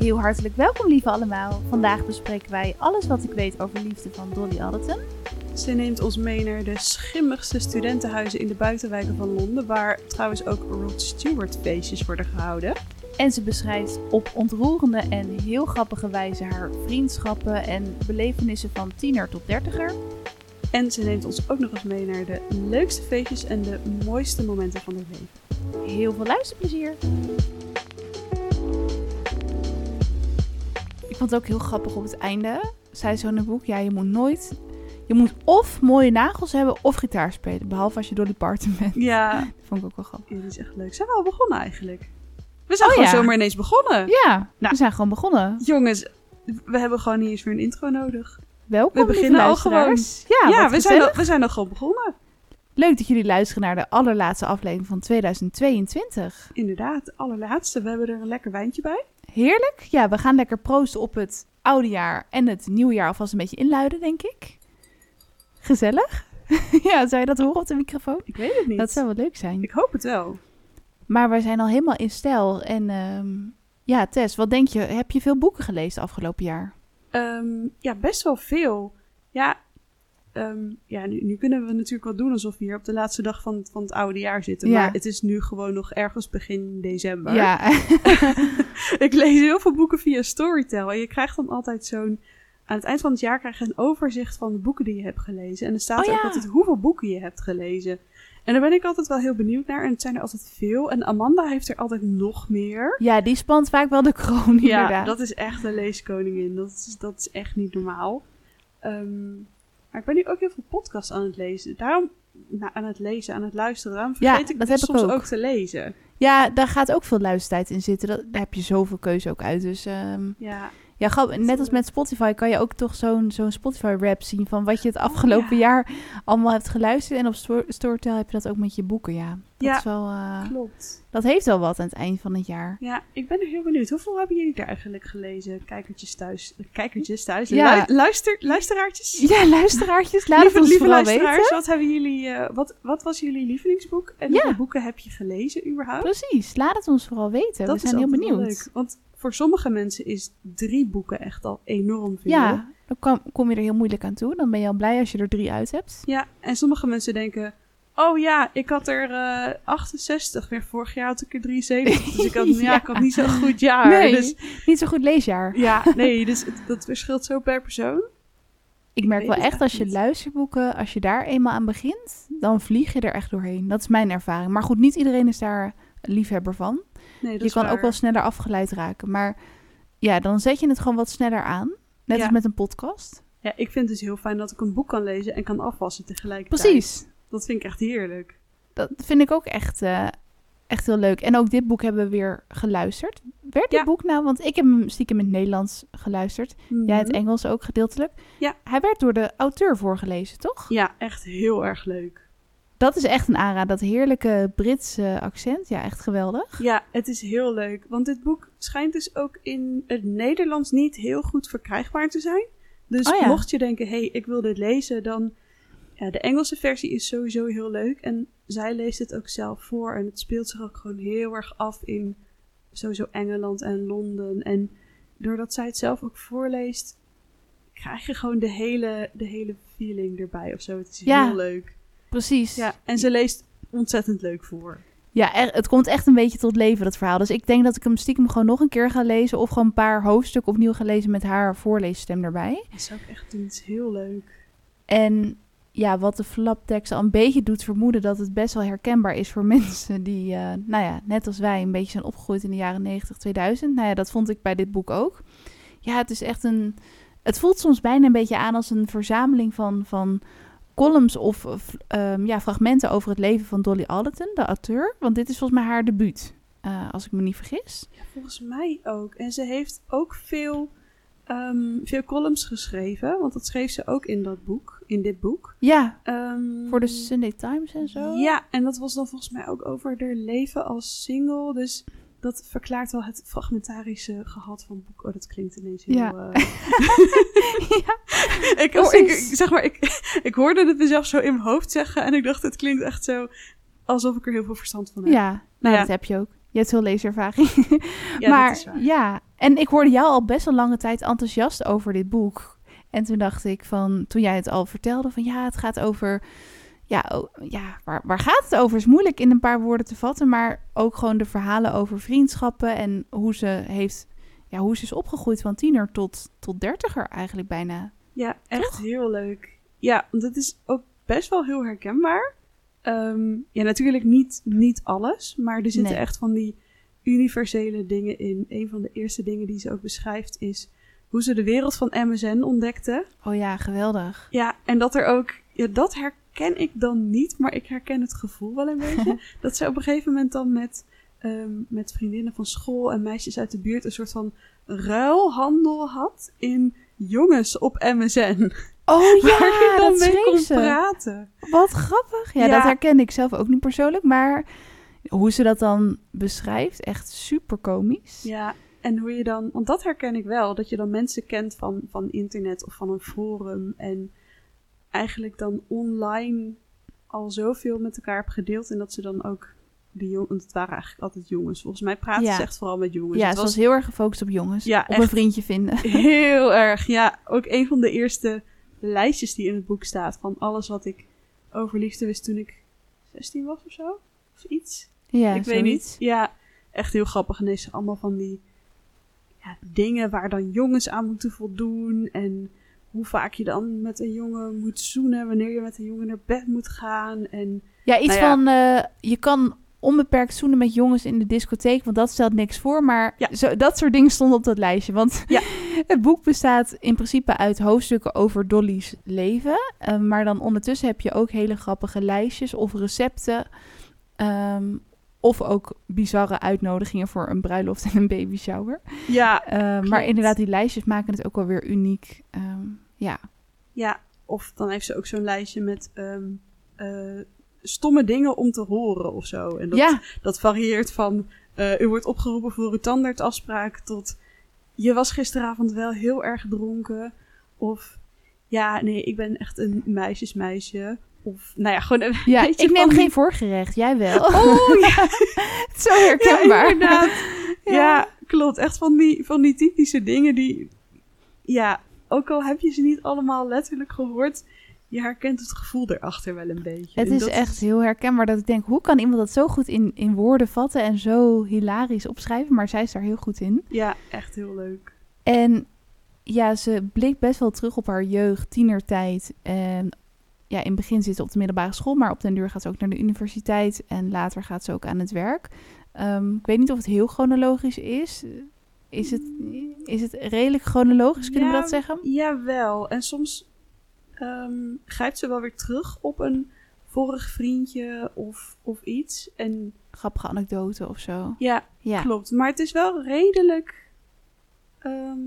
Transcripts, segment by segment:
Heel hartelijk welkom, lieve allemaal. Vandaag bespreken wij alles wat ik weet over liefde van Dolly Alderton. Ze neemt ons mee naar de schimmigste studentenhuizen in de buitenwijken van Londen, waar trouwens ook Rod Stewart feestjes worden gehouden. En ze beschrijft op ontroerende en heel grappige wijze haar vriendschappen en belevenissen van tiener tot dertiger. En ze neemt ons ook nog eens mee naar de leukste feestjes en de mooiste momenten van haar leven. Heel veel luisterplezier! Vond het ook heel grappig op het einde. Zij zo in het boek, ja, je moet nooit... Je moet of mooie nagels hebben of gitaar spelen. Behalve als je Dolly Parton bent. Ja, Dat vond ik ook wel grappig. ja, die is echt leuk. Zijn we al begonnen eigenlijk? We zijn Oh, gewoon ja. zomaar ineens begonnen. Ja, Nou. we zijn gewoon begonnen. Jongens, we hebben gewoon niet eens meer een intro nodig. Welkom, We beginnen al luisteraars. Ja, we, zijn al, we zijn al gewoon begonnen. Leuk dat jullie luisteren naar de allerlaatste aflevering van 2022. Inderdaad, de allerlaatste. We hebben er een lekker wijntje bij. Heerlijk. Ja, we gaan lekker proosten op het oude jaar en het nieuwe jaar alvast een beetje inluiden, denk ik. Gezellig. ja, zou je dat horen op de microfoon? Ik weet het niet. Dat zou wel leuk zijn. Ik hoop het wel. Maar wij zijn al helemaal in stijl. En ehm, ja, Tess, wat denk je? Heb je veel boeken gelezen afgelopen jaar? Ehm, ja, best wel veel. Ja, ehm, ja nu, nu kunnen we natuurlijk wel doen alsof we hier op de laatste dag van, van het oude jaar zitten. Ja. Maar het is nu gewoon nog ergens begin december. Ja, Ik lees heel veel boeken via Storytel. En je krijgt dan altijd zo'n... Aan het eind van het jaar krijg je een overzicht van de boeken die je hebt gelezen. En er staat Oh, ook ja. altijd hoeveel boeken je hebt gelezen. En daar ben ik altijd wel heel benieuwd naar. En het zijn er altijd veel. En Amanda heeft er altijd nog meer. ja, die spant vaak wel de kroon, Ja, inderdaad. dat is echt een leeskoningin. Dat is, dat is echt niet normaal. Ehm, maar ik ben nu ook heel veel podcasts aan het lezen. Daarom, nou, aan het lezen, aan het luisteren. Daarom Ja, vergeet ik dat heb soms ook. ook. te lezen. Ja, daar gaat ook veel luistertijd in zitten. Dat, daar heb je zoveel keuze ook uit. Dus ehm, Ja, ja, net als met Spotify kan je ook toch zo'n zo'n Spotify-rap zien van wat je het afgelopen Oh, ja. jaar allemaal hebt geluisterd. En op Sto- Storytel heb je dat ook met je boeken, ja. Dat, Ja. is wel, eh, klopt. dat heeft wel wat aan het eind van het jaar. Ja, ik ben er heel benieuwd. Hoeveel hebben jullie er eigenlijk gelezen? Kijkertjes thuis. eh, Kijkertjes thuis. Ja. Lu- luister, luisteraartjes. Ja, luisteraartjes, laat lieve het ons lieve vooral luisteraars, weten. wat, hebben jullie, eh, wat, wat was jullie lievelingsboek? En Ja. hoeveel boeken heb je gelezen überhaupt? Precies, laat het ons vooral weten. Dat We zijn is heel benieuwd. leuk. Want voor sommige mensen is drie boeken echt al enorm veel. Ja, dan kom, kom je er heel moeilijk aan toe. Dan ben je al blij als je er drie uit hebt. Ja, en sommige mensen denken... Oh ja, ik had er eh 68. Weer vorig jaar had ik er 73. Dus ik had, ja. Ja. ik had niet zo'n goed jaar. nee, Dus, niet zo goed leesjaar. ja, nee, dus het- dat verschilt zo per persoon. Ik merk wel echt echt als je niet. luisterboeken, als je daar eenmaal aan begint, dan vlieg je er echt doorheen. Dat is mijn ervaring. Maar goed, niet iedereen is daar liefhebber van. Nee, je kan waar. ook wel sneller afgeleid raken. Maar ja, dan zet je het gewoon wat sneller aan. Net Ja. als met een podcast. Ja, ik vind het dus heel fijn dat ik een boek kan lezen en kan afwassen tegelijkertijd. Precies. Dat vind ik echt heerlijk. Dat vind ik ook echt, eh, echt heel leuk. En ook dit boek hebben we weer geluisterd. Werd dit Ja. boek nou, want ik heb hem stiekem in het Nederlands geluisterd. Jij het Mhm. Engels ook gedeeltelijk. Ja. Hij werd door de auteur voorgelezen, toch? Ja, echt heel erg leuk. Dat is echt een aanrader. Dat heerlijke Britse accent. Ja, echt geweldig. Ja, het is heel leuk. Want dit boek schijnt dus ook in het Nederlands niet heel goed verkrijgbaar te zijn. Dus Oh ja. mocht je denken, hé, hey, ik wil dit lezen, dan... Ja, de Engelse versie is sowieso heel leuk. En zij leest het ook zelf voor. En het speelt zich ook gewoon heel erg af in sowieso Engeland en Londen. En doordat zij het zelf ook voorleest, krijg je gewoon de hele, de hele feeling erbij of zo. Het is Ja. heel leuk. Precies. Ja, en ze leest ontzettend leuk voor. Ja, er- het komt echt een beetje tot leven, dat verhaal. Dus ik denk dat ik hem stiekem gewoon nog een keer ga lezen. Of gewoon een paar hoofdstukken opnieuw ga lezen met haar voorleesstem erbij. Dat zou ik echt is heel leuk. En ja, wat de flaptekst al een beetje doet vermoeden dat het best wel herkenbaar is voor mensen die, eh, nou ja, net als wij, een beetje zijn opgegroeid in de jaren 90, 2000. Nou ja, dat vond ik bij dit boek ook. Ja, het is echt een. Het voelt soms bijna een beetje aan als een verzameling van, van columns of of, ehm, ja, fragmenten over het leven van Dolly Alderton, de auteur. Want dit is volgens mij haar debuut, eh, als ik me niet vergis. Ja, volgens mij ook. En ze heeft ook veel, ehm, veel columns geschreven. Want dat schreef ze ook in dat boek, in dit boek. Ja, Ehm, voor de Sunday Times en zo. Ja, en dat was dan volgens mij ook over haar leven als single. Dus dat verklaart wel het fragmentarische gehalte van het boek. Oh, dat klinkt ineens heel... Ja. eh, ja. ik, hoor- ik, zeg maar, ik, ik hoorde het mezelf zo in mijn hoofd zeggen. En ik dacht, het klinkt echt zo alsof ik er heel veel verstand van heb. Ja, nou, Ja. dat heb je ook. Je hebt veel leeservaring. Ja, maar dat is waar. ja, En ik hoorde jou al best wel lange tijd enthousiast over dit boek. En toen dacht ik van, toen jij het al vertelde, van ja, het gaat over, ja, oh, ja waar, waar gaat het over? is moeilijk in een paar woorden te vatten, maar ook gewoon de verhalen over vriendschappen en hoe ze heeft, ja, hoe ze is opgegroeid van tiener tot, tot dertiger eigenlijk bijna. Ja, echt heel leuk. Ja, want het is ook best wel heel herkenbaar. Ehm, ja, natuurlijk niet, niet alles, maar er zitten Nee. echt van die universele dingen in. Een van de eerste dingen die ze ook beschrijft is hoe ze de wereld van MSN ontdekte. Oh ja, geweldig. Ja, en dat er ook, ja, dat herken ik dan niet, maar ik herken het gevoel wel een beetje. dat ze op een gegeven moment dan met, ehm, met vriendinnen van school en meisjes uit de buurt een soort van ruilhandel had in jongens op MSN. Oh waar je ja, dan dat mee kon ze. praten. Wat grappig. Ja, Ja. dat herken ik zelf ook niet persoonlijk, maar hoe ze dat dan beschrijft, echt super komisch. Ja, en hoe je dan, want dat herken ik wel, dat je dan mensen kent van, van internet of van een forum en eigenlijk dan online al zoveel met elkaar hebt gedeeld en dat ze dan ook die jongens, want het waren eigenlijk altijd jongens. Volgens mij praten Ja. ze echt vooral met jongens. ja, het ze was heel erg gefocust op jongens. Ja, op een vriendje vinden. heel erg, ja. Ook een van de eerste lijstjes die in het boek staat van alles wat ik over liefde wist toen ik 16 was of zo. Of iets. Ja, ik weet niet. Ja, echt heel grappig. En deze allemaal van die ja, dingen waar dan jongens aan moeten voldoen. En hoe vaak je dan met een jongen moet zoenen. Wanneer je met een jongen naar bed moet gaan. En Ja, iets Nou ja. van eh, je kan onbeperkt zoenen met jongens in de discotheek, want dat stelt niks voor. Maar Ja. zo, dat soort dingen stonden op dat lijstje. Want Ja. het boek bestaat in principe uit hoofdstukken over Dolly's leven. Eh, maar dan ondertussen heb je ook hele grappige lijstjes of recepten. ehm, of ook bizarre uitnodigingen voor een bruiloft en een baby shower. ja, Eh, maar inderdaad, die lijstjes maken het ook wel weer uniek. Ehm, ja. ja. Of dan heeft ze ook zo'n lijstje met ehm, eh, stomme dingen om te horen of zo. En dat, ja, dat varieert van eh, u wordt opgeroepen voor uw tandartsafspraak tot je was gisteravond wel heel erg dronken. Of ja, nee, ik ben echt een meisjesmeisje. Of nou ja, gewoon een ja beetje ik neem van geen voorgerecht, jij wel. Oh ja, Zo herkenbaar. Ja, inderdaad. Ja. Ja. klopt. Echt van die, van die typische dingen die... Ja, ook al heb je ze niet allemaal letterlijk gehoord... Je herkent het gevoel erachter wel een beetje. Het En is echt heel herkenbaar dat ik denk, hoe kan iemand dat zo goed in, in woorden vatten en zo hilarisch opschrijven? Maar zij is daar heel goed in. Ja, echt heel leuk. En ja, ze blikt best wel terug op haar jeugd, tienertijd. En ja, in het begin zit ze op de middelbare school, maar op den duur gaat ze ook naar de universiteit. En later gaat ze ook aan het werk. Ehm, ik weet niet of het heel chronologisch is. Is het, is het redelijk chronologisch, kunnen we Ja, dat zeggen? Jawel. En soms ehm, grijpt ze wel weer terug op een vorig vriendje of, of iets. En Grappige anekdote of zo. ja, Ja, klopt. Maar het is wel redelijk... ehm,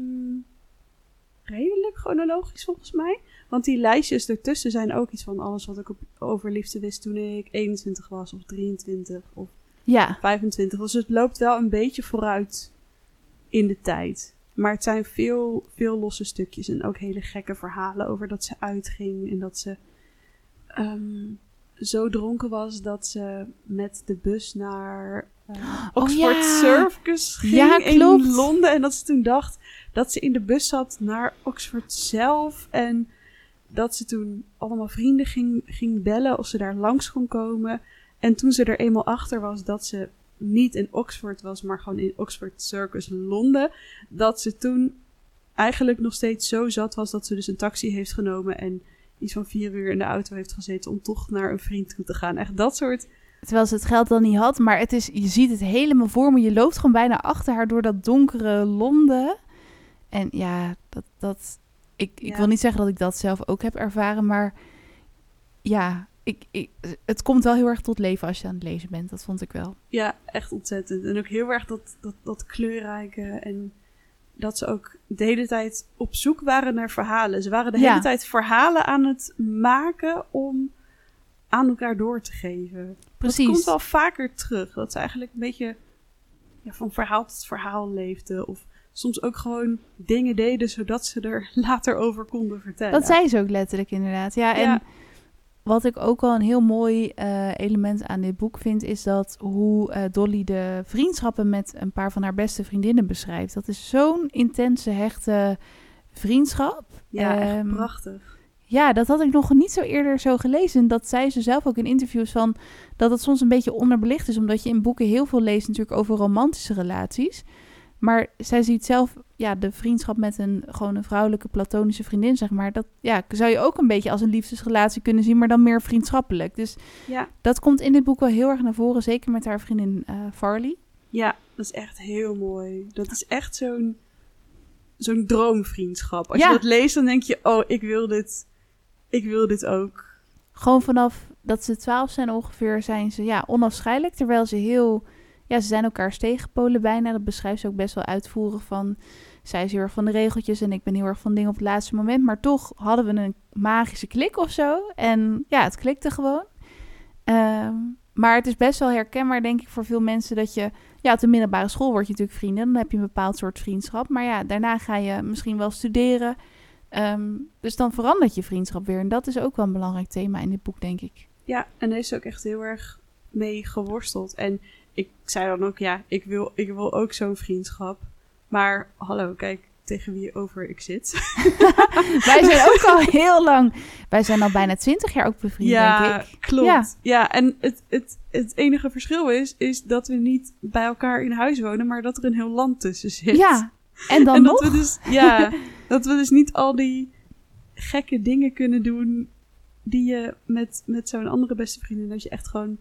redelijk chronologisch volgens mij. Want die lijstjes ertussen zijn ook iets van alles wat ik op, over liefde wist toen ik 21 was of 23 of ja. 25. Dus het loopt wel een beetje vooruit in de tijd. Maar het zijn veel, veel losse stukjes en ook hele gekke verhalen over dat ze uitging en dat ze ehm, zo dronken was dat ze met de bus naar eh, Oh, Oxford ja. Circus ging Ja, klopt. in Londen. En dat ze toen dacht dat ze in de bus zat naar Oxford zelf. En dat ze toen allemaal vrienden ging, ging bellen of ze daar langs kon komen. En toen ze er eenmaal achter was dat ze niet in Oxford was, maar gewoon in Oxford Circus Londen. Dat ze toen eigenlijk nog steeds zo zat was dat ze dus een taxi heeft genomen en iets van vier uur in de auto heeft gezeten om toch naar een vriend toe te gaan. Echt dat soort. Terwijl ze het geld dan niet had. Maar het is, je ziet het helemaal voor me. Je loopt gewoon bijna achter haar door dat donkere Londen. En ja, dat, dat, ik, ik Ja. wil niet zeggen dat ik dat zelf ook heb ervaren. Maar ja, ik, ik, het komt wel heel erg tot leven als je aan het lezen bent. Dat vond ik wel. Ja, echt ontzettend. En ook heel erg dat, dat, dat kleurrijke en dat ze ook de hele tijd op zoek waren naar verhalen. Ze waren de Ja. hele tijd verhalen aan het maken om aan elkaar door te geven. Precies. Dat komt wel vaker terug. Dat ze eigenlijk een beetje ja, van verhaal tot verhaal leefden. Of soms ook gewoon dingen deden zodat ze er later over konden vertellen. Dat zei ze ook letterlijk inderdaad. Ja, en Ja. Wat ik ook al een heel mooi eh, element aan dit boek vind, is dat hoe eh, Dolly de vriendschappen met een paar van haar beste vriendinnen beschrijft. Dat is zo'n intense, hechte vriendschap. Ja, echt Ehm, prachtig. Ja, dat had ik nog niet zo eerder zo gelezen. Dat zei ze zelf ook in interviews van dat het soms een beetje onderbelicht is, omdat je in boeken heel veel leest natuurlijk over romantische relaties. Maar zij ziet zelf ja, de vriendschap met een gewoon een vrouwelijke platonische vriendin, zeg maar. Dat ja, zou je ook een beetje als een liefdesrelatie kunnen zien, maar dan meer vriendschappelijk. Dus Ja. dat komt in dit boek wel heel erg naar voren, zeker met haar vriendin eh, Farley. ja, dat is echt heel mooi. Dat is echt zo'n zo'n droomvriendschap. Als Ja. je dat leest, dan denk je, oh, ik wil dit, ik wil dit ook. Gewoon vanaf dat ze twaalf zijn ongeveer, zijn ze ja, onafscheidelijk. Terwijl ze heel, ja, ze zijn elkaars tegenpolen bijna. Dat beschrijft ze ook best wel uitvoerig van, zij is heel erg van de regeltjes en ik ben heel erg van dingen op het laatste moment. Maar toch hadden we een magische klik of zo. En ja, het klikte gewoon. Ehm, maar het is best wel herkenbaar, denk ik, voor veel mensen dat je... Ja, op de middelbare school word je natuurlijk vrienden. Dan heb je een bepaald soort vriendschap. Maar ja, daarna ga je misschien wel studeren. Ehm, dus dan verandert je vriendschap weer. En dat is ook wel een belangrijk thema in dit boek, denk ik. Ja, en daar is ook echt heel erg mee geworsteld. En ik zei dan ook, ja, ik wil, ik wil ook zo'n vriendschap. Maar hallo, kijk tegen wie over ik zit. Wij zijn ook al heel lang... Wij zijn al bijna twintig jaar ook bevriend, ja, denk ik. klopt. Ja. Ja, en het, het, het enige verschil is, is dat we niet bij elkaar in huis wonen, maar dat er een heel land tussen zit. Ja, en dan en nog... dat we dus, ja, dat we dus niet al die gekke dingen kunnen doen die je met, met zo'n andere beste vriendin, dat je echt gewoon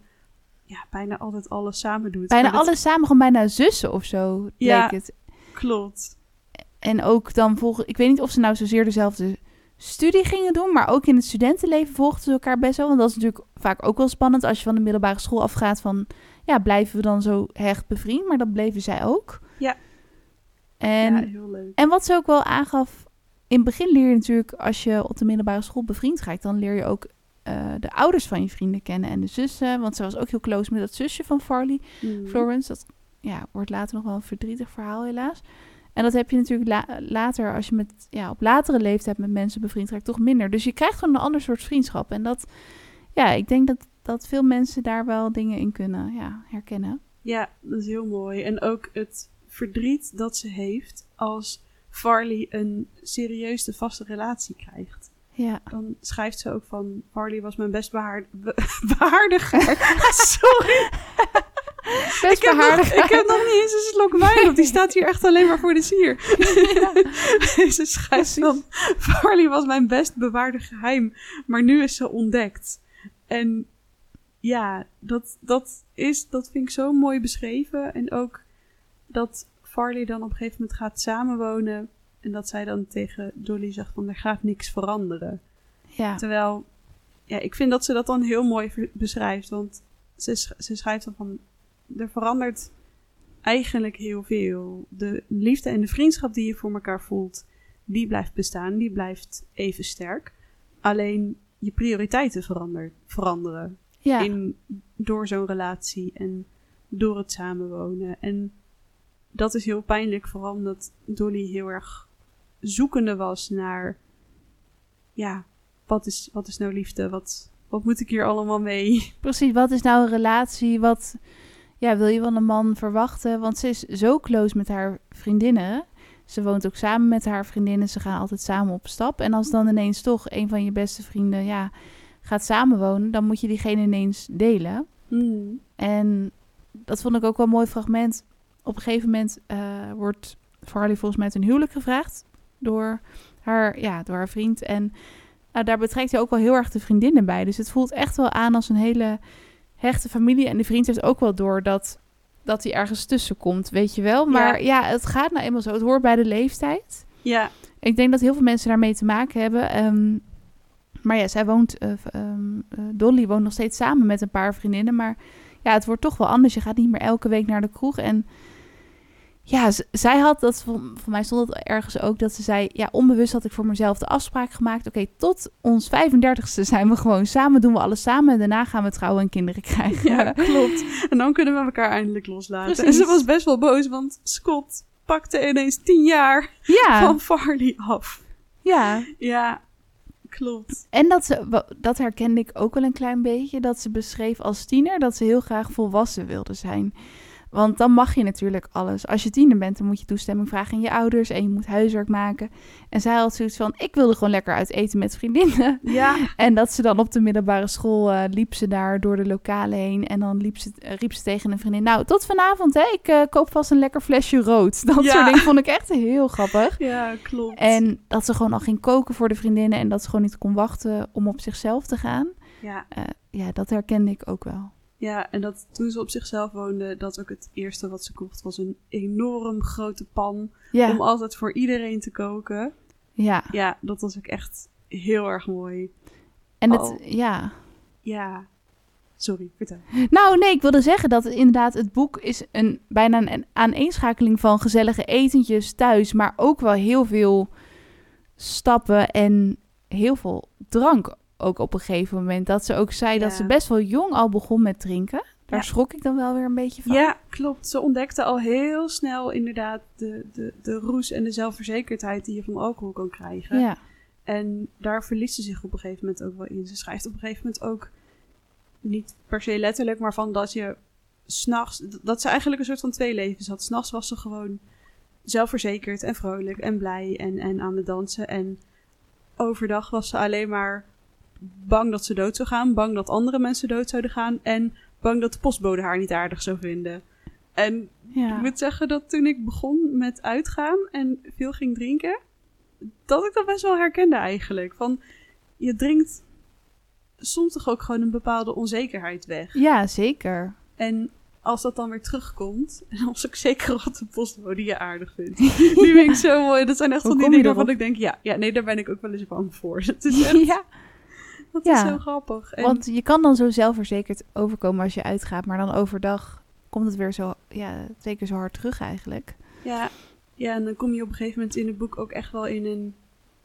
ja, bijna altijd alles samen doet. Bijna alles samen, gewoon bijna zussen of zo, Ja. leek het. Klopt. En ook dan volgen... Ik weet niet of ze nou zozeer dezelfde studie gingen doen, maar ook in het studentenleven volgden ze elkaar best wel. Want dat is natuurlijk vaak ook wel spannend als je van de middelbare school afgaat van... Ja, blijven we dan zo hecht bevriend? Maar dat bleven zij ook. Ja. En ja, heel leuk. En wat ze ook wel aangaf, in het begin leer je natuurlijk, als je op de middelbare school bevriend raakt, dan leer je ook eh, de ouders van je vrienden kennen en de zussen. Want ze was ook heel close met dat zusje van Farley, Mm. Florence. Dat ja, wordt later nog wel een verdrietig verhaal, helaas. En dat heb je natuurlijk la- later, als je met, ja, op latere leeftijd met mensen bevriend raakt, toch minder. Dus je krijgt gewoon een ander soort vriendschap. En dat, ja, ik denk dat, dat veel mensen daar wel dingen in kunnen ja, herkennen. Ja, dat is heel mooi. En ook het verdriet dat ze heeft als Farley een serieuze vaste relatie krijgt. Ja. Dan schrijft ze ook van, Farley was mijn best behaard, be- behaardiger. Sorry, Best ik heb, nog, ik heb nog niet eens een slok wijn op. Die staat hier echt alleen maar voor de sier. ze schrijft dan, Farley was mijn best bewaarde geheim. Maar nu is ze ontdekt. En ja, dat, dat, is, dat vind ik zo mooi beschreven. En ook dat Farley dan op een gegeven moment gaat samenwonen. En dat zij dan tegen Dolly zegt van, er gaat niks veranderen. Ja. Terwijl, ja, ik vind dat ze dat dan heel mooi beschrijft. Want ze, sch- ze schrijft dan van, er verandert eigenlijk heel veel. De liefde en de vriendschap die je voor elkaar voelt, die blijft bestaan. Die blijft even sterk. Alleen je prioriteiten verander, veranderen. ja. In, door zo'n relatie en door het samenwonen. En dat is heel pijnlijk, vooral omdat Dolly heel erg zoekende was naar, ja, wat is, wat is nou liefde? Wat, wat moet ik hier allemaal mee? Precies, wat is nou een relatie? Wat ja, wil je van een man verwachten? Want ze is zo close met haar vriendinnen. Ze woont ook samen met haar vriendinnen. Ze gaan altijd samen op stap. En als dan ineens toch een van je beste vrienden ja, gaat samenwonen, dan moet je diegene ineens delen. Hmm. En dat vond ik ook wel een mooi fragment. Op een gegeven moment eh, wordt Farley volgens mij ten huwelijk gevraagd door haar, ja, door haar vriend. En nou, daar betrekt hij ook wel heel erg de vriendinnen bij. Dus het voelt echt wel aan als een hele hechte familie. En de vriend heeft ook wel door dat, dat hij ergens tussen komt, weet je wel. Maar ja. het gaat nou eenmaal zo. Het hoort bij de leeftijd. Ja, Ik denk dat heel veel mensen daarmee te maken hebben. Ehm, maar ja, zij woont, eh, Dolly woont nog steeds samen met een paar vriendinnen. Maar ja, het wordt toch wel anders. Je gaat niet meer elke week naar de kroeg. En ja, zij had dat, voor, mij stond het ergens ook, dat ze zei, ja, onbewust had ik voor mezelf de afspraak gemaakt. Oké, tot ons 35ste zijn we gewoon samen, doen we alles samen. En daarna gaan we trouwen en kinderen krijgen. ja, klopt. En dan kunnen we elkaar eindelijk loslaten. En ze was best wel boos, want Scott pakte ineens tien jaar ja, van Farley af. ja. Ja, klopt. En dat ze, dat herkende ik ook wel een klein beetje, dat ze beschreef als tiener dat ze heel graag volwassen wilde zijn. Want dan mag je natuurlijk alles. Als je tiener bent, dan moet je toestemming vragen aan je ouders en je moet huiswerk maken. En zij had zoiets van, ik wilde gewoon lekker uit eten met vriendinnen. Ja, En dat ze dan op de middelbare school eh, liep ze daar door de lokalen heen. En dan liep ze, eh, riep ze tegen een vriendin, nou, tot vanavond hè, ik eh, koop vast een lekker flesje rood. Dat Ja. soort dingen vond ik echt heel grappig. ja, klopt. En dat ze gewoon al ging koken voor de vriendinnen en dat ze gewoon niet kon wachten om op zichzelf te gaan. ja, ja, dat herkende ik ook wel. Ja, en dat toen ze op zichzelf woonde, dat ook het eerste wat ze kocht was een enorm grote pan om Ja, altijd voor iedereen te koken. ja. Ja, dat was ook echt heel erg mooi. En het, Oh. ja. Ja, sorry, vertel. Nou, nee, ik wilde zeggen dat het inderdaad het boek is een bijna een aaneenschakeling van gezellige etentjes thuis, maar ook wel heel veel stappen en heel veel drank ook op een gegeven moment. Dat ze ook zei dat ze best wel jong al begon met drinken. Daar Ja. schrok ik dan wel weer een beetje van. Ja, klopt. Ze ontdekte al heel snel inderdaad de, de, de roes en de zelfverzekerdheid die je van alcohol kan krijgen. ja. En daar verliest ze zich op een gegeven moment ook wel in. Ze schrijft op een gegeven moment ook, niet per se letterlijk, maar van dat je s'nachts, dat ze eigenlijk een soort van twee levens had. S'nachts was ze gewoon zelfverzekerd en vrolijk en blij en, en aan het dansen. En overdag was ze alleen maar bang dat ze dood zou gaan, bang dat andere mensen dood zouden gaan en bang dat de postbode haar niet aardig zou vinden. En ja. ik moet zeggen dat toen ik begon met uitgaan en veel ging drinken, dat ik dat best wel herkende eigenlijk. Van, je drinkt soms toch ook gewoon een bepaalde onzekerheid weg. Ja, zeker. En als dat dan weer terugkomt, en als ik zeker wat de postbode je aardig vindt. Die vind ik zo mooi. Dat zijn echt van die dingen waarvan ik denk, ja, ja, nee, daar ben ik ook wel eens bang voor. Dat is echt, ja, dat Ja. is zo grappig. En, want je kan dan zo zelfverzekerd overkomen als je uitgaat, maar dan overdag komt het weer zo, ja, twee keer zo hard terug eigenlijk. Ja, ja, en dan kom je op een gegeven moment in het boek ook echt wel in een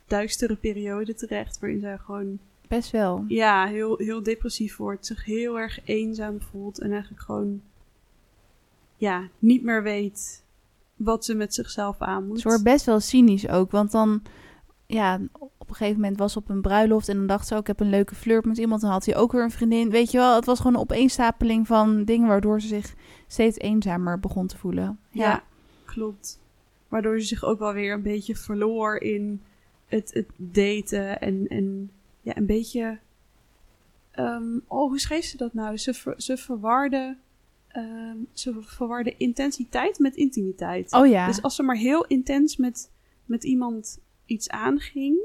duistere periode terecht. Waarin zij gewoon Best wel. ja, heel, heel depressief wordt. Zich heel erg eenzaam voelt. En eigenlijk gewoon ja, niet meer weet wat ze met zichzelf aan moet. Ze wordt best wel cynisch ook, want dan, ja, op een gegeven moment was ze op een bruiloft en dan dacht ze ook, ik heb een leuke flirt met iemand. Dan had hij ook weer een vriendin. Weet je wel, het was gewoon een opeenstapeling van dingen waardoor ze zich steeds eenzamer begon te voelen. Ja, klopt. Waardoor ze zich ook wel weer een beetje verloor in het, het daten en, en ja, een beetje. ehm, oh, hoe schreef ze dat nou? Ze, ver, ze verwarde. ehm, ze verwarde intensiteit met intimiteit. Oh ja. Dus als ze maar heel intens met, met iemand iets aanging.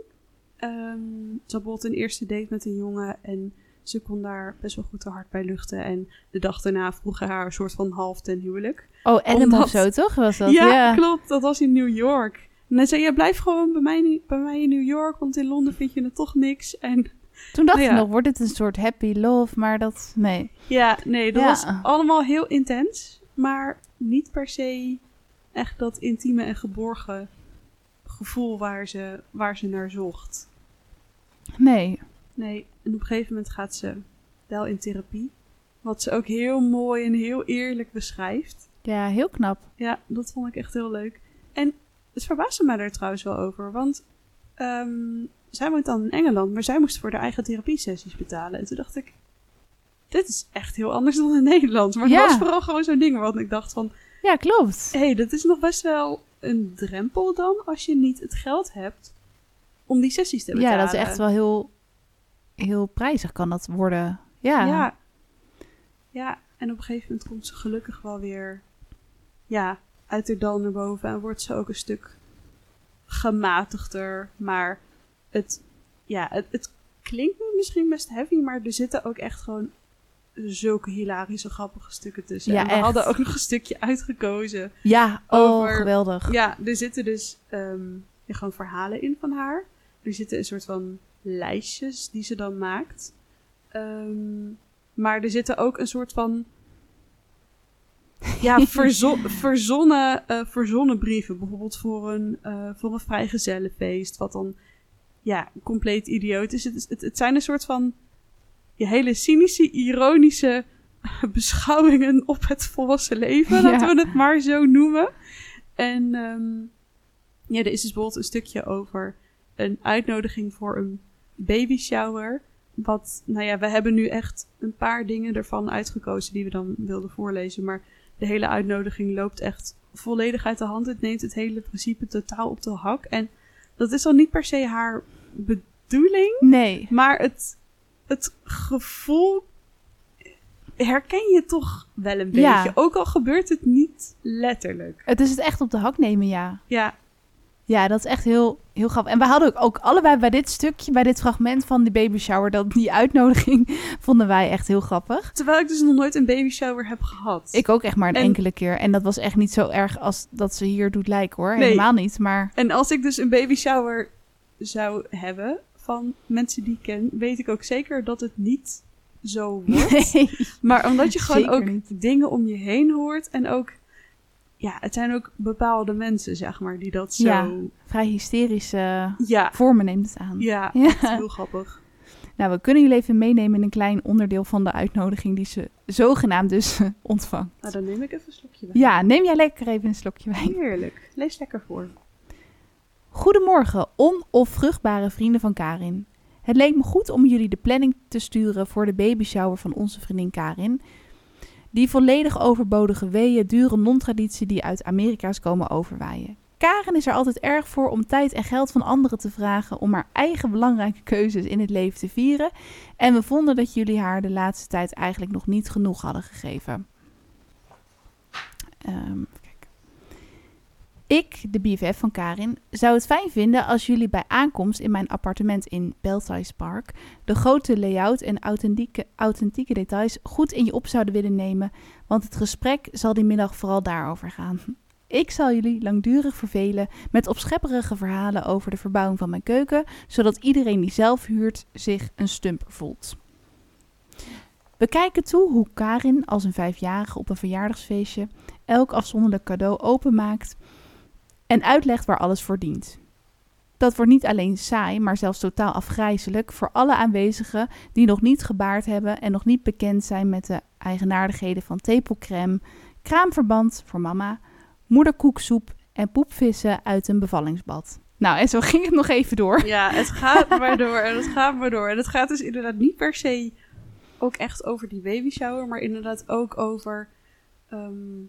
ehm ze had bijvoorbeeld een eerste date met een jongen en ze kon daar best wel goed haar hart bij luchten. En de dag daarna vroegen haar een soort van half ten huwelijk. oh, Adam omdat- of zo, toch? Was dat? ja, Ja, klopt. Dat was in New York. En hij zei, ja, blijf gewoon bij mij, bij mij in New York, want in Londen vind je het toch niks. En Toen dacht Nou ik nog, wordt dit een soort happy love? Maar dat, nee. ja, nee, dat Ja. was allemaal heel intens. Maar niet per se echt dat intieme en geborgen gevoel waar ze, waar ze naar zocht. Nee. Nee, en op een gegeven moment gaat ze wel in therapie. Wat ze ook heel mooi en heel eerlijk beschrijft. Ja, heel knap. Ja, dat vond ik echt heel leuk. En het verbaasde mij daar trouwens wel over. Want ehm, zij woont dan in Engeland, maar zij moest voor haar eigen therapiesessies betalen. En toen dacht ik, dit is echt heel anders dan in Nederland. Maar Ja. het was vooral gewoon zo'n ding waarvan ik dacht van... Ja, klopt. Hé, hey, dat is nog best wel een drempel dan als je niet het geld hebt om die sessies te betalen. Ja, dat is echt wel heel, heel prijzig kan dat worden. Ja. Ja. ja. en op een gegeven moment komt ze gelukkig wel weer ja, uit de dal naar boven en wordt ze ook een stuk gematigder. Maar het, ja, het, het klinkt misschien best heavy, maar er zitten ook echt gewoon zulke hilarische, grappige stukken tussen. Ja, en we echt. hadden ook nog een stukje uitgekozen. Ja, oh, Over- geweldig. Ja, er zitten dus ehm, gewoon verhalen in van haar. Er zitten een soort van lijstjes die ze dan maakt. Ehm, maar er zitten ook een soort van. Ja, verzo- verzonnen, eh, verzonnen brieven. Bijvoorbeeld voor een, eh voor een vrijgezellenfeest. Wat dan ja, compleet idioot is. Het, het, het zijn een soort van ja, hele cynische, ironische beschouwingen op het volwassen leven. Ja. Laten we het maar zo noemen. En ehm, ja, er is dus bijvoorbeeld een stukje over een uitnodiging voor een baby shower. Wat, nou ja, we hebben nu echt een paar dingen ervan uitgekozen die we dan wilden voorlezen. Maar de hele uitnodiging loopt echt volledig uit de hand. Het neemt het hele principe totaal op de hak. En dat is dan niet per se haar bedoeling. Nee. Maar het, het gevoel herken je toch wel een beetje. Ja. Ook al gebeurt het niet letterlijk. Het is het echt op de hak nemen, ja. Ja, Ja, dat is echt heel, heel grappig. En we hadden ook, ook allebei bij dit stukje, bij dit fragment van die baby shower, dat, die uitnodiging, vonden wij echt heel grappig. terwijl ik dus nog nooit een baby shower heb gehad. Ik ook echt maar een En- enkele keer. En dat was echt niet zo erg als dat ze hier doet lijken hoor. Nee. Helemaal niet. Maar En als ik dus een baby shower zou hebben van mensen die ik ken, weet ik ook zeker dat het niet zo wordt. nee. Maar omdat je gewoon ook niet. dingen om je heen hoort en ook, ja, het zijn ook bepaalde mensen, zeg maar, die dat zo. Ja. vrij hysterische Ja, vormen neemt het aan. ja, Ja. heel grappig. Nou, we kunnen jullie even meenemen in een klein onderdeel van de uitnodiging die ze zogenaamd dus ontvangt. Nou, dan neem ik even een slokje wijn. Ja, neem jij lekker even een slokje wijn. Heerlijk. Lees lekker voor. Goedemorgen, on- of vruchtbare vrienden van Karin. Het leek me goed om jullie de planning te sturen voor de babyshower van onze vriendin Karin. Die volledig overbodige weeën, dure non-traditie die uit Amerika is komen overwaaien. Karin is er altijd erg voor om tijd en geld van anderen te vragen om haar eigen belangrijke keuzes in het leven te vieren. En we vonden dat jullie haar de laatste tijd eigenlijk nog niet genoeg hadden gegeven. Ehm. Ik, de BFF van Karin, zou het fijn vinden als jullie bij aankomst in mijn appartement in Belsize Park de grote layout en authentieke, authentieke details goed in je op zouden willen nemen, want het gesprek zal die middag vooral daarover gaan. Ik zal jullie langdurig vervelen met opschepperige verhalen over de verbouwing van mijn keuken, zodat iedereen die zelf huurt zich een stumper voelt. We kijken toe hoe Karin als een vijfjarige op een verjaardagsfeestje elk afzonderlijk cadeau openmaakt en uitlegt waar alles voor dient. Dat wordt niet alleen saai, maar zelfs totaal afgrijzelijk voor alle aanwezigen die nog niet gebaard hebben en nog niet bekend zijn met de eigenaardigheden van tepelcrème, kraamverband voor mama, moederkoeksoep en poepvissen uit een bevallingsbad. Nou, en zo ging het nog even door. Ja, het gaat maar door en het gaat maar door. En het gaat dus inderdaad niet per se ook echt over die baby shower, maar inderdaad ook over. ehm,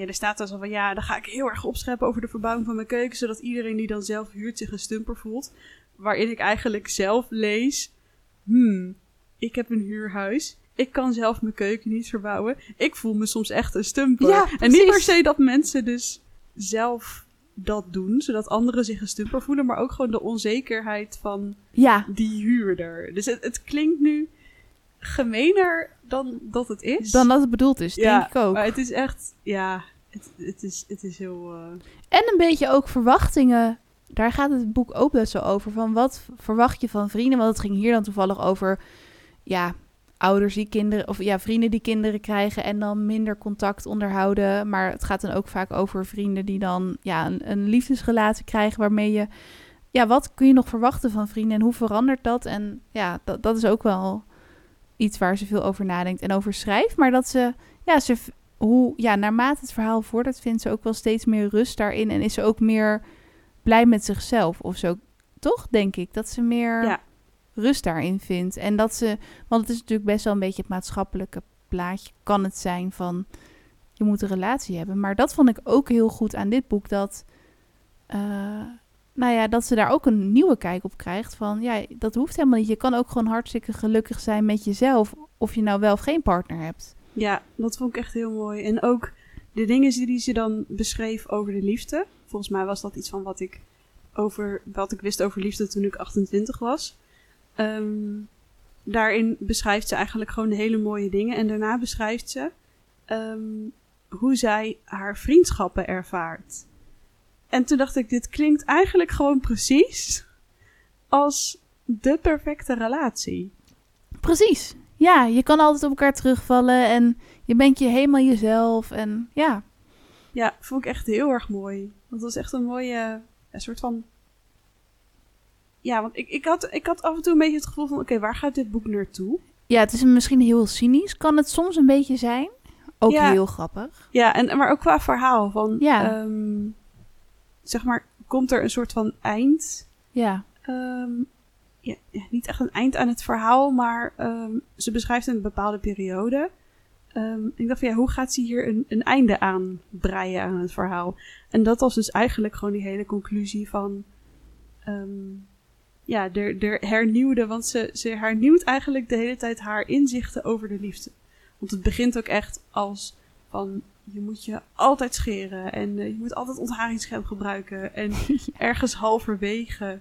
ja, er staat dan zo van ja, dan ga ik heel erg opscheppen over de verbouwing van mijn keuken, zodat iedereen die dan zelf huurt zich een stumper voelt. Waarin ik eigenlijk zelf lees: hmm, ik heb een huurhuis. Ik kan zelf mijn keuken niet verbouwen. Ik voel me soms echt een stumper. Ja, en niet per se dat mensen dus zelf dat doen, zodat anderen zich een stumper voelen, maar ook gewoon de onzekerheid van Ja, die huurder. Dus het, het klinkt nu gemener dan dat het is. dan dat het bedoeld is, ja, denk ik ook. Maar het is echt, ja, het, het, is, het is heel. eh, En een beetje ook verwachtingen. Daar gaat het boek ook best wel over. Van wat verwacht je van vrienden? Want het ging hier dan toevallig over. Ja, ouders die kinderen. Of ja, vrienden die kinderen krijgen. En dan minder contact onderhouden. Maar het gaat dan ook vaak over vrienden die dan. Ja, een, een liefdesrelatie krijgen. Waarmee je. Ja, wat kun je nog verwachten van vrienden? En hoe verandert dat? En ja, dat, dat is ook wel iets waar ze veel over nadenkt en over schrijft. Maar dat ze. Ja, ze hoe, ja, naarmate het verhaal vordert, vindt ze ook wel steeds meer rust daarin. En is ze ook meer blij met zichzelf of zo. Toch, denk ik. Dat ze meer Ja. rust daarin vindt. En dat ze, want het is natuurlijk best wel een beetje het maatschappelijke plaatje. Kan het zijn van, je moet een relatie hebben. Maar dat vond ik ook heel goed aan dit boek. Dat, eh, nou ja, dat ze daar ook een nieuwe kijk op krijgt. Van, ja, dat hoeft helemaal niet. Je kan ook gewoon hartstikke gelukkig zijn met jezelf. Of je nou wel of geen partner hebt. ja, dat vond ik echt heel mooi. En ook de dingen die ze dan beschreef over de liefde. Volgens mij was dat iets van wat ik, over, wat ik wist over liefde toen ik 28 was. Ehm, daarin beschrijft ze eigenlijk gewoon hele mooie dingen. En daarna beschrijft ze ehm, hoe zij haar vriendschappen ervaart. En toen dacht ik, dit klinkt eigenlijk gewoon precies als de perfecte relatie. Precies. Ja, je kan altijd op elkaar terugvallen en je bent je helemaal jezelf. En ja, Ja, vond ik echt heel erg mooi. Dat was echt een mooie een soort van. Ja, want ik, ik, had, ik had af en toe een beetje het gevoel van: oké, waar gaat dit boek naartoe? ja het is misschien heel cynisch. Kan het soms een beetje zijn. Ook Ja. heel grappig. Ja, en, maar ook qua verhaal. Van, Ja. ehm, zeg maar, komt er een soort van eind? Ja, Ehm, ja, ja, niet echt een eind aan het verhaal, maar ehm, ze beschrijft een bepaalde periode. Ehm, ik dacht van ja, hoe gaat ze hier een, een einde aan breien aan het verhaal? En dat was dus eigenlijk gewoon die hele conclusie van. ja, de, de hernieuwde, want ze, ze hernieuwt eigenlijk de hele tijd haar inzichten over de liefde. Want het begint ook echt als van je moet je altijd scheren en eh, je moet altijd ontharingscrème gebruiken. En ergens halverwege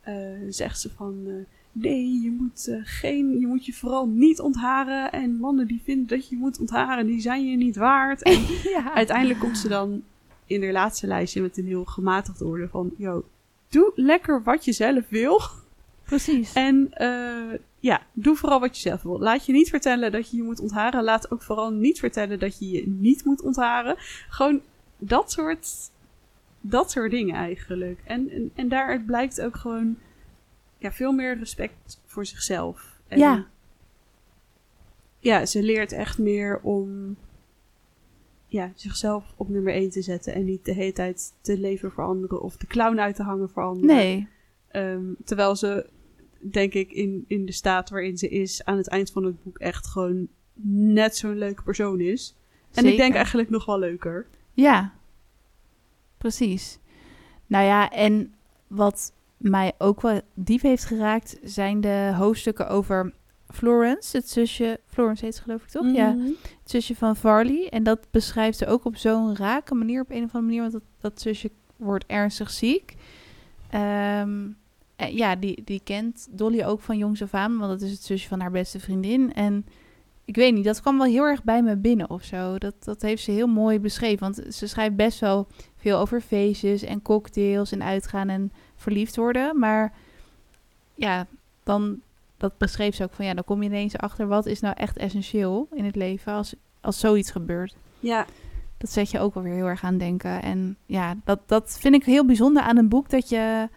eh, zegt ze van eh, nee, je moet, geen, je moet je vooral niet ontharen. En mannen die vinden dat je moet ontharen, die zijn je niet waard. En ja. uiteindelijk komt ze dan in haar laatste lijstje met een heel gematigd orde van... Yo, doe lekker wat je zelf wil. Precies. En ja, doe vooral wat je zelf wil. Laat je niet vertellen dat je je moet ontharen. Laat ook vooral niet vertellen dat je je niet moet ontharen. Gewoon dat soort, dat soort dingen eigenlijk. En, en, en daaruit blijkt ook gewoon ja, veel meer respect voor zichzelf. En, Ja. Ja, ze leert echt meer om ja, zichzelf op nummer 1 te zetten. En niet de hele tijd te leven voor anderen of de clown uit te hangen voor anderen. Nee. Ehm, terwijl ze, denk ik, in, in de staat waarin ze is, aan het eind van het boek echt gewoon net zo'n leuke persoon is. En ik denk eigenlijk nog wel leuker. Ja, precies. Nou ja, en wat mij ook wel diep heeft geraakt, zijn de hoofdstukken over Florence, het zusje. Florence heet ze geloof ik toch? Ja, Mhm. het zusje van Varley. En dat beschrijft ze ook op zo'n rake manier, op een of andere manier, want dat, dat zusje wordt ernstig ziek. Ehm, ja, die, die kent Dolly ook van jongs af aan, want dat is het zusje van haar beste vriendin. En ik weet niet, dat kwam wel heel erg bij me binnen of zo. Dat, dat heeft ze heel mooi beschreven, want ze schrijft best wel veel over feestjes en cocktails en uitgaan en verliefd worden. Maar ja, dan, dat beschreef ze ook van, ja, dan kom je ineens achter wat is nou echt essentieel in het leven als, als zoiets gebeurt. Ja, Dat zet je ook wel weer heel erg aan denken. En ja, dat, dat vind ik heel bijzonder aan een boek, dat je,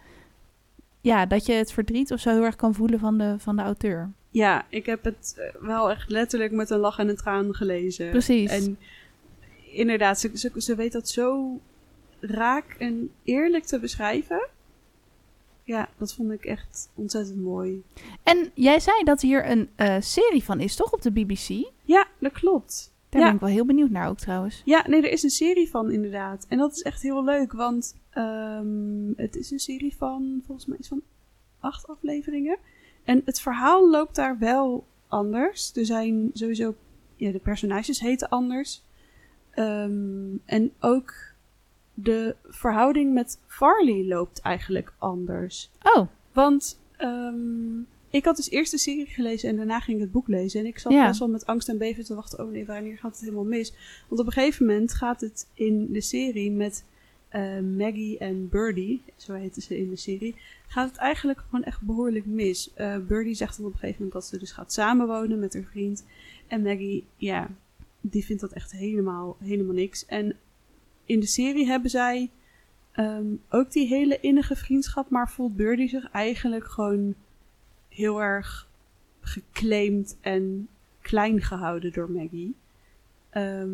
ja, dat je het verdriet of zo heel erg kan voelen van de, van de auteur. ja, ik heb het eh, wel echt letterlijk met een lach en een traan gelezen. Precies. En inderdaad, ze, ze, ze weet dat zo raak en eerlijk te beschrijven. Ja, dat vond ik echt ontzettend mooi. En jij zei dat hier een eh, serie van is, toch, op de BBC? Ja, dat klopt. Daar Ja. ben ik wel heel benieuwd naar ook trouwens. Ja, nee, er is een serie van inderdaad. En dat is echt heel leuk, want ehm, het is een serie van volgens mij iets van acht afleveringen. En het verhaal loopt daar wel anders. Er zijn sowieso, ja, de personages heten anders. Ehm, en ook de verhouding met Farley loopt eigenlijk anders. Oh, Want ehm, ik had dus eerst de serie gelezen en daarna ging ik het boek lezen. En ik zat Ja. best wel met angst en beven te wachten. Oh nee, wanneer gaat het helemaal mis? Want op een gegeven moment gaat het in de serie met eh, Maggie en Birdie, zo heten ze in de serie, gaat het eigenlijk gewoon echt behoorlijk mis. Eh Birdie zegt dan op een gegeven moment dat ze dus gaat samenwonen met haar vriend. En Maggie, ja, die vindt dat echt helemaal, helemaal niks. En in de serie hebben zij Ehm, ook die hele innige vriendschap, maar voelt Birdie zich eigenlijk gewoon heel erg geclaimd en klein gehouden door Maggie. Ehm,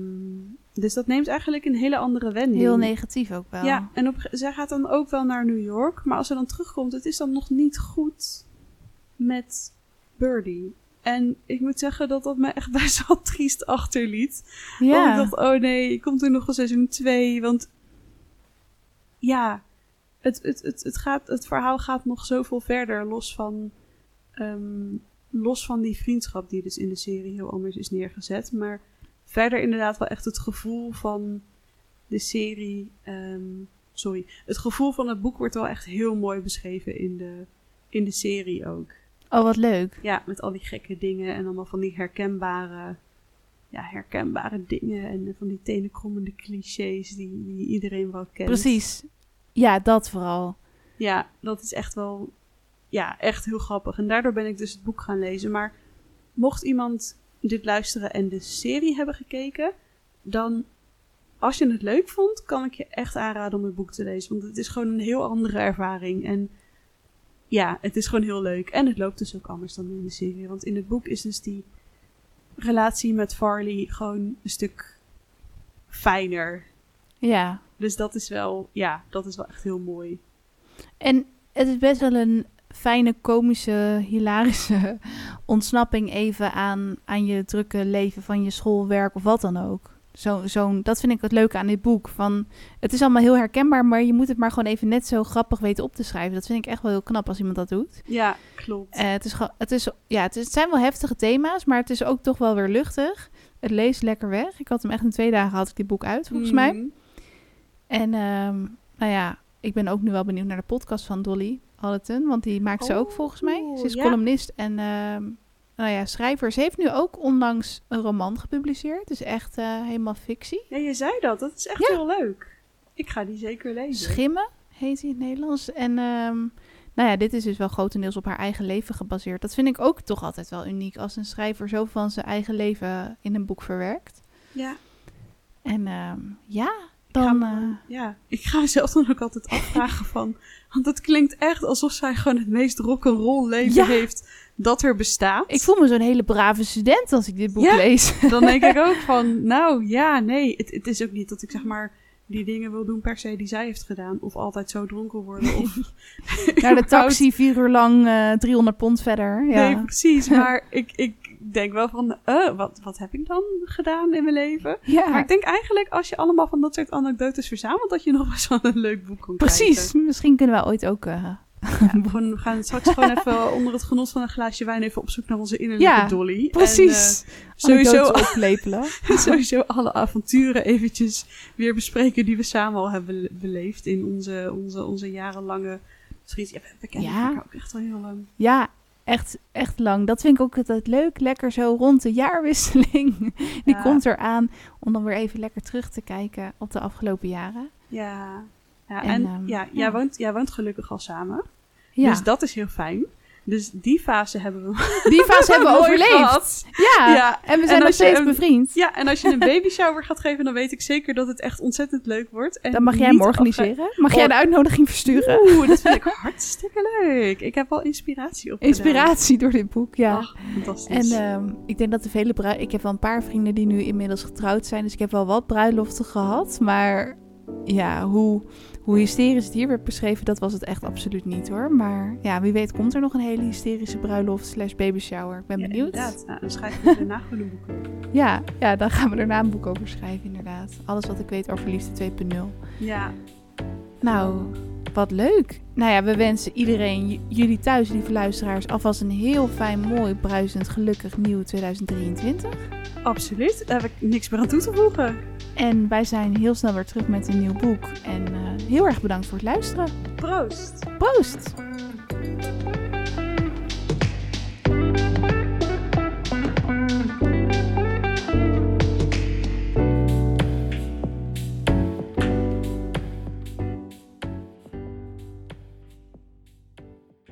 dus dat neemt eigenlijk een hele andere wending. heel negatief ook wel. Ja, en op, zij gaat dan ook wel naar New York, maar als ze dan terugkomt, het is dan nog niet goed met Birdie. En ik moet zeggen dat dat me echt best wel triest achterliet. Want ja. ik dacht, oh nee, komt er nog een seizoen 2? Want ja, het, het, het, het, gaat, het verhaal gaat nog zoveel verder, los van, ehm, los van die vriendschap die dus in de serie heel anders is neergezet. Maar verder inderdaad wel echt het gevoel van de serie, ehm, sorry, het gevoel van het boek wordt wel echt heel mooi beschreven in de, in de serie ook. Oh, wat leuk. Ja, met al die gekke dingen en allemaal van die herkenbare, ja, herkenbare dingen en van die tenenkrommende clichés die, die iedereen wel kent. Precies. Ja, dat vooral. Ja, dat is echt wel, ja, echt heel grappig. En daardoor ben ik dus het boek gaan lezen. Maar mocht iemand dit luisteren en de serie hebben gekeken, dan, als je het leuk vond, kan ik je echt aanraden om het boek te lezen. Want het is gewoon een heel andere ervaring. En ja, het is gewoon heel leuk. En het loopt dus ook anders dan in de serie. Want in het boek is dus die relatie met Farley gewoon een stuk fijner. Ja. Dus dat is wel, ja, dat is wel echt heel mooi. En het is best wel een fijne, komische, hilarische ontsnapping even aan, aan je drukke leven van je schoolwerk of wat dan ook. Zo, zo'n, dat vind ik het leuke aan dit boek. Van, het is allemaal heel herkenbaar, maar je moet het maar gewoon even net zo grappig weten op te schrijven. Dat vind ik echt wel heel knap als iemand dat doet. Ja, klopt. Eh, het, is, het, is, ja, het, is- het zijn wel heftige thema's, maar het is ook toch wel weer luchtig. Het leest lekker weg. Ik had hem echt in twee dagen had ik dit boek uit, volgens mij. Mhm. En ehm, nou ja, ik ben ook nu wel benieuwd naar de podcast van Dolly Allerton. Want die maakt ze ook Oh, volgens mij. Ze is ja. columnist en ehm, nou ja, schrijver. Ze heeft nu ook onlangs een roman gepubliceerd. Dus echt eh, helemaal fictie. Ja, je zei dat. Dat is echt Ja. heel leuk. Ik ga die zeker lezen. Schimmen heet hij in het Nederlands. En ehm, nou ja, dit is dus wel grotendeels op haar eigen leven gebaseerd. Dat vind ik ook toch altijd wel uniek. Als een schrijver zo van zijn eigen leven in een boek verwerkt. Ja, En ja, ik ga dan... me- eh, ja, ik ga mezelf dan ook altijd afvragen van... Want het klinkt echt alsof zij gewoon het meest rock'n'roll leven Ja. heeft dat er bestaat. ik voel me zo'n hele brave student als ik dit boek Ja. lees. Dan denk ik ook van, nou ja, nee. Het, het is ook niet dat ik zeg maar die dingen wil doen per se die zij heeft gedaan. Of altijd zo dronken worden. Of Naar de taxi, vier uur lang, eh 300 pond verder. Ja. Nee, precies. Maar ik, ik denk wel van, eh, wat, wat heb ik dan gedaan in mijn leven? ja. Maar ik denk eigenlijk, als je allemaal van dat soort anekdotes verzamelt, dat je nog best wel een leuk boek kan Precies. krijgen. Misschien kunnen we ooit ook... eh, Ja, we gaan straks gewoon even onder het genot van een glaasje wijn even op zoek naar onze innerlijke Ja, dolly. precies. En, eh, sowieso, oplepelen. sowieso alle avonturen eventjes weer bespreken die we samen al hebben beleefd in onze, onze, onze jarenlange schiet. Ja, we- kennen Ja. elkaar ook echt al heel lang. Ja, echt, echt lang. Dat vind ik ook altijd leuk. Lekker zo rond de jaarwisseling. Die Ja. komt eraan om dan weer even lekker terug te kijken op de afgelopen jaren. Ja, ja En, en, ehm, ja, ja. Jij, woont, jij woont gelukkig al samen. Ja, Dus dat is heel fijn. Dus die fase hebben we die fase hebben we overleefd. Ja. Ja, en we en zijn nog steeds een- bevriend. Ja, en als je een baby shower gaat geven, dan weet ik zeker dat het echt ontzettend leuk wordt. En Dan mag jij hem organiseren. Mag jij Oh. de uitnodiging versturen? Oeh, dat vind ik hartstikke leuk. Ik heb wel inspiratie op. Inspiratie door dit boek, ja. Ach, fantastisch. En ehm, ik denk dat de vele brui... Ik heb wel een paar vrienden die nu inmiddels getrouwd zijn. Dus ik heb wel wat bruiloften gehad. Maar ja, hoe, hoe hysterisch het hier werd beschreven, dat was het echt absoluut niet hoor. Maar ja, wie weet komt er nog een hele hysterische bruiloft slash baby shower. Ik ben Ja, benieuwd. inderdaad. Nou, dan schrijf ik daarna gewoon een boek. Ja, ja, dan gaan we daarna een boek over schrijven inderdaad. Alles wat ik weet over Liefde 2.0. Ja, Nou, wat leuk. Nou ja, we wensen iedereen, jullie thuis, lieve luisteraars, alvast een heel fijn, mooi, bruisend, gelukkig nieuw 2023. absoluut. Daar heb ik niks meer aan toe te voegen. En wij zijn heel snel weer terug met een nieuw boek. En eh, heel erg bedankt voor het luisteren. Proost! Proost!